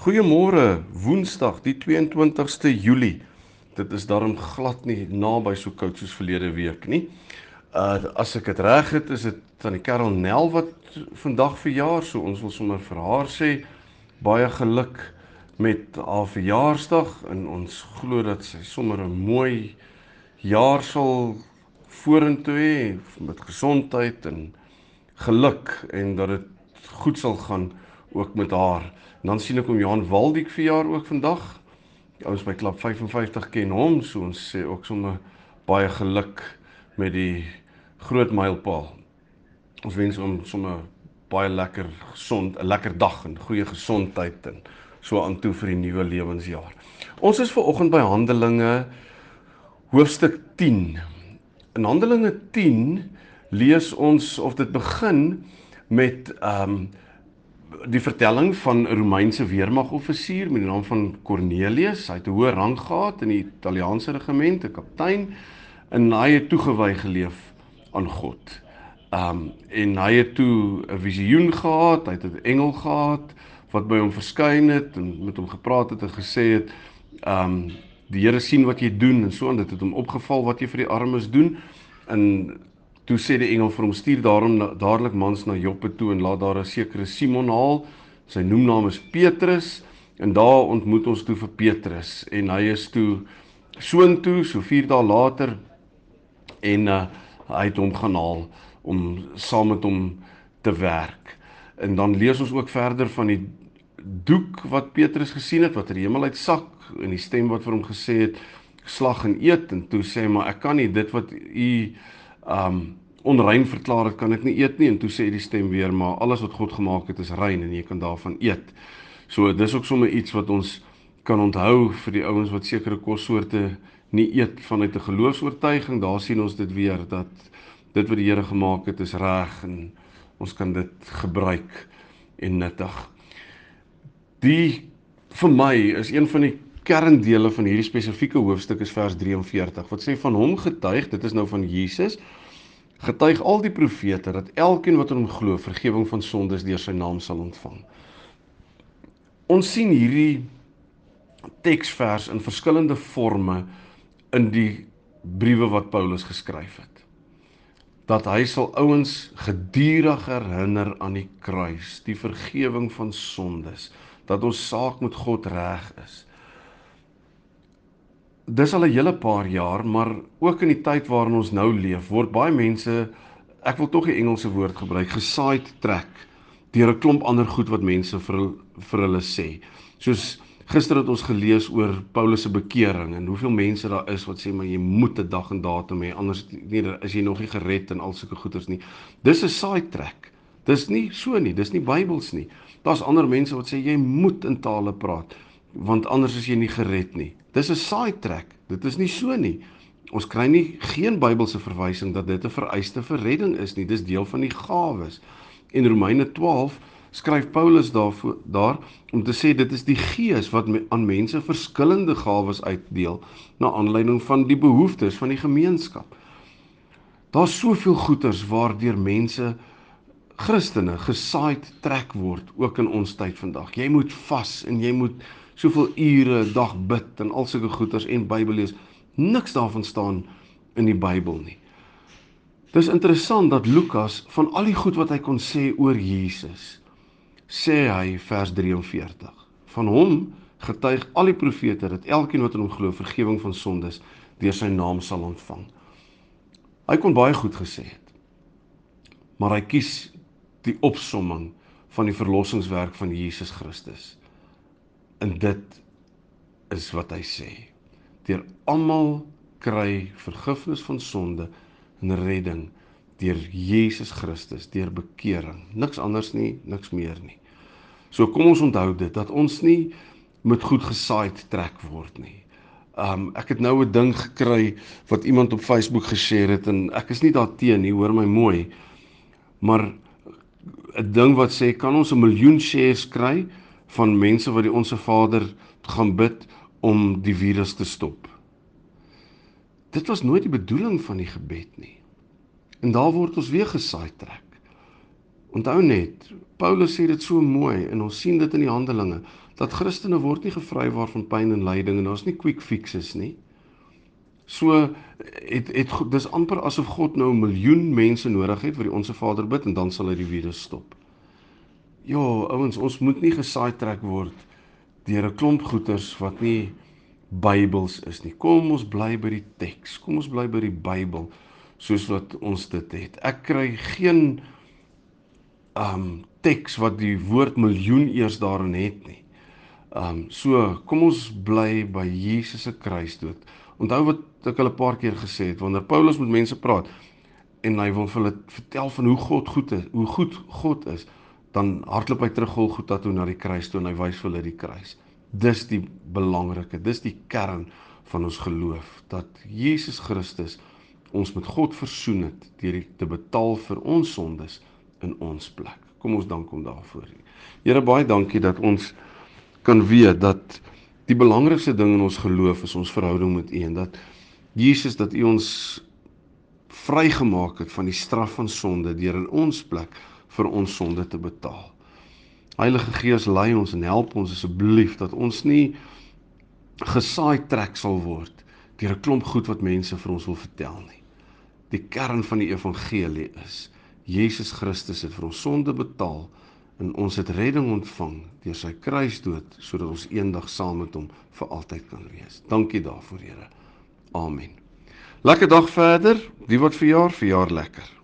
Goeiemôre, Woensdag, die 22ste Julie. Dit is daarom glad nie naby so koud soos verlede week nie. Uh as ek dit reg het, is dit van die Karel Nel wat vandag verjaar, so ons wil sommer vir haar sê baie geluk met haar verjaarsdag en ons glo dat sy sommer 'n mooi jaar sal vorentoe hê met gesondheid en geluk en dat dit goed sal gaan ook met haar. En dan sien ek om Johan Waldiek verjaar ook vandag. Die ouens by klub 55 ken hom, so ons sê ook sommer baie geluk met die groot mylpaal. Ons wens hom sommer baie lekker gesond, 'n lekker dag en goeie gesondheid en so aan toe vir die nuwe lewensjaar. Ons is ver oggend by Handelinge hoofstuk 10. In Handelinge 10 lees ons of dit begin met ehm um, die vertelling van 'n Romeinse weermagoffisier met die naam van Cornelius. Hy het 'n hoë rang gehad in die Italiaanse regiment, 'n kaptein, en hy het toegewy geleef aan God. Um en hy het toe 'n visioen gehad, hy het 'n engel gehad wat by hom verskyn het en met hom gepraat het en gesê het um die Here sien wat jy doen en so en dit het hom opgeval wat jy vir die armes doen en Toe sê die engel vir hom stuur daarom dadelik mans na Joppe toe en laat daar 'n sekere Simon haal. Sy noemnaam is Petrus en daar ontmoet ons toe vir Petrus en hy is toe soontoe so 4 dae later en uh, hy het hom gaan haal om saam met hom te werk. En dan lees ons ook verder van die doek wat Petrus gesien het wat uit die hemel uit sak en die stem wat vir hom gesê het slag en eet en toe sê maar ek kan nie dit wat u um onrein verklaar het, kan ek nie eet nie en toe sê die stem weer maar alles wat God gemaak het is rein en jy kan daarvan eet. So dis ook sommer iets wat ons kan onthou vir die ouens wat sekere kossoorte nie eet vanuit 'n geloofs-oortuiging. Daar sien ons dit weer dat dit wat die Here gemaak het is reg en ons kan dit gebruik en nuttig. Die vir my is een van die kerndele van hierdie spesifieke hoofstuk is vers 43 wat sê van hom getuig, dit is nou van Jesus getuig al die profete dat elkeen wat in hom glo vergifnis van sondes deur sy naam sal ontvang. Ons sien hierdie teksvers in verskillende forme in die briewe wat Paulus geskryf het. Dat hy sal ouens gedurig herinner aan die kruis, die vergifnis van sondes, dat ons saak met God reg is dis al 'n hele paar jaar, maar ook in die tyd waarin ons nou leef, word baie mense, ek wil tog die Engelse woord gebruik, geside track deur 'n klomp ander goed wat mense vir vir hulle sê. Soos gister het ons gelees oor Paulus se bekering en hoeveel mense daar is wat sê maar jy moet 'n dag en datum hê anders nee is jy nog nie gered en al sulke goeters nie. Dis 'n side track. Dis nie so nie, dis nie Bybels nie. Daar's ander mense wat sê jy moet in tale praat want anders is jy nie gered nie. Dis 'n side track. Dit is nie so nie. Ons kry nie geen Bybelse verwysing dat dit 'n vereiste vir redding is nie. Dis deel van die gawes. In Romeine 12 skryf Paulus daarvoor daar om te sê dit is die Gees wat me, aan mense verskillende gawes uitdeel na aanleiding van die behoeftes van die gemeenskap. Daar's soveel goeters waardeur mense Christene gesaaid trek word ook in ons tyd vandag. Jy moet vas en jy moet soveel ure 'n dag bid en al sulke goeters en Bybel lees. Niks daarvan staan in die Bybel nie. Dis interessant dat Lukas van al die goed wat hy kon sê oor Jesus, sê hy vers 43. Van hom getuig al die profete dat elkeen wat in hom glo vergifnis van sondes deur sy naam sal ontvang. Hy kon baie goed gesê het. Maar hy kies die opsomming van die verlossingswerk van Jesus Christus. En dit is wat hy sê. Deur almal kry vergifnis van sonde en redding deur Jesus Christus, deur bekering. Niks anders nie, niks meer nie. So kom ons onthou dit dat ons nie met goed gesaai trek word nie. Um ek het nou 'n ding gekry wat iemand op Facebook geshare het en ek is nie daarteen nie, hoor my mooi. Maar 'n ding wat sê kan ons 'n miljoen shares kry van mense wat die onsse Vader gaan bid om die virus te stop. Dit was nooit die bedoeling van die gebed nie. En daar word ons weer gesaai trek. Onthou net, Paulus sê dit so mooi en ons sien dit in die Handelinge dat Christene word nie gevry waarvan pyn en lyding en daar's nie quick fixes nie. So het het dis amper asof God nou 'n miljoen mense nodig het vir die onsse Vader bid en dan sal hy die virus stop. Ja, ouens, ons moet nie gesaai trek word deur 'n klomp goeters wat nie Bybels is nie. Kom ons bly by die teks. Kom ons bly by die Bybel soos wat ons dit het. Ek kry geen um teks wat die woord miljoen eers daarin het nie. Um so kom ons bly by Jesus se kruisdood. Onthou wat ek al 'n paar keer gesê het wanneer Paulus met mense praat en hy wil vir hulle vertel van hoe God goed is, hoe goed God is, dan hardloop hy terug Golgotha toe na die kruis toe en hy wys vir hulle die kruis. Dis die belangrike, dis die kern van ons geloof dat Jesus Christus ons met God versoen het deur te betaal vir ons sondes in ons plek. Kom ons dank hom daarvoor. Here baie dankie dat ons kan weet dat die belangrikste ding in ons geloof is ons verhouding met U en dat Jesus dat U ons vrygemaak het van die straf van sonde deur in ons plek vir ons sonde te betaal. Heilige Gees lei ons en help ons asseblief dat ons nie gesaai trek sal word deur 'n klomp goed wat mense vir ons wil vertel nie. Die kern van die evangelie is Jesus Christus het vir ons sonde betaal en ons het redding ontvang deur sy kruisdood sodat ons eendag saam met hom vir altyd kan wees. Dankie daarvoor, Here. Amen. Lekker dag verder. Die wat verjaar, verjaar lekker.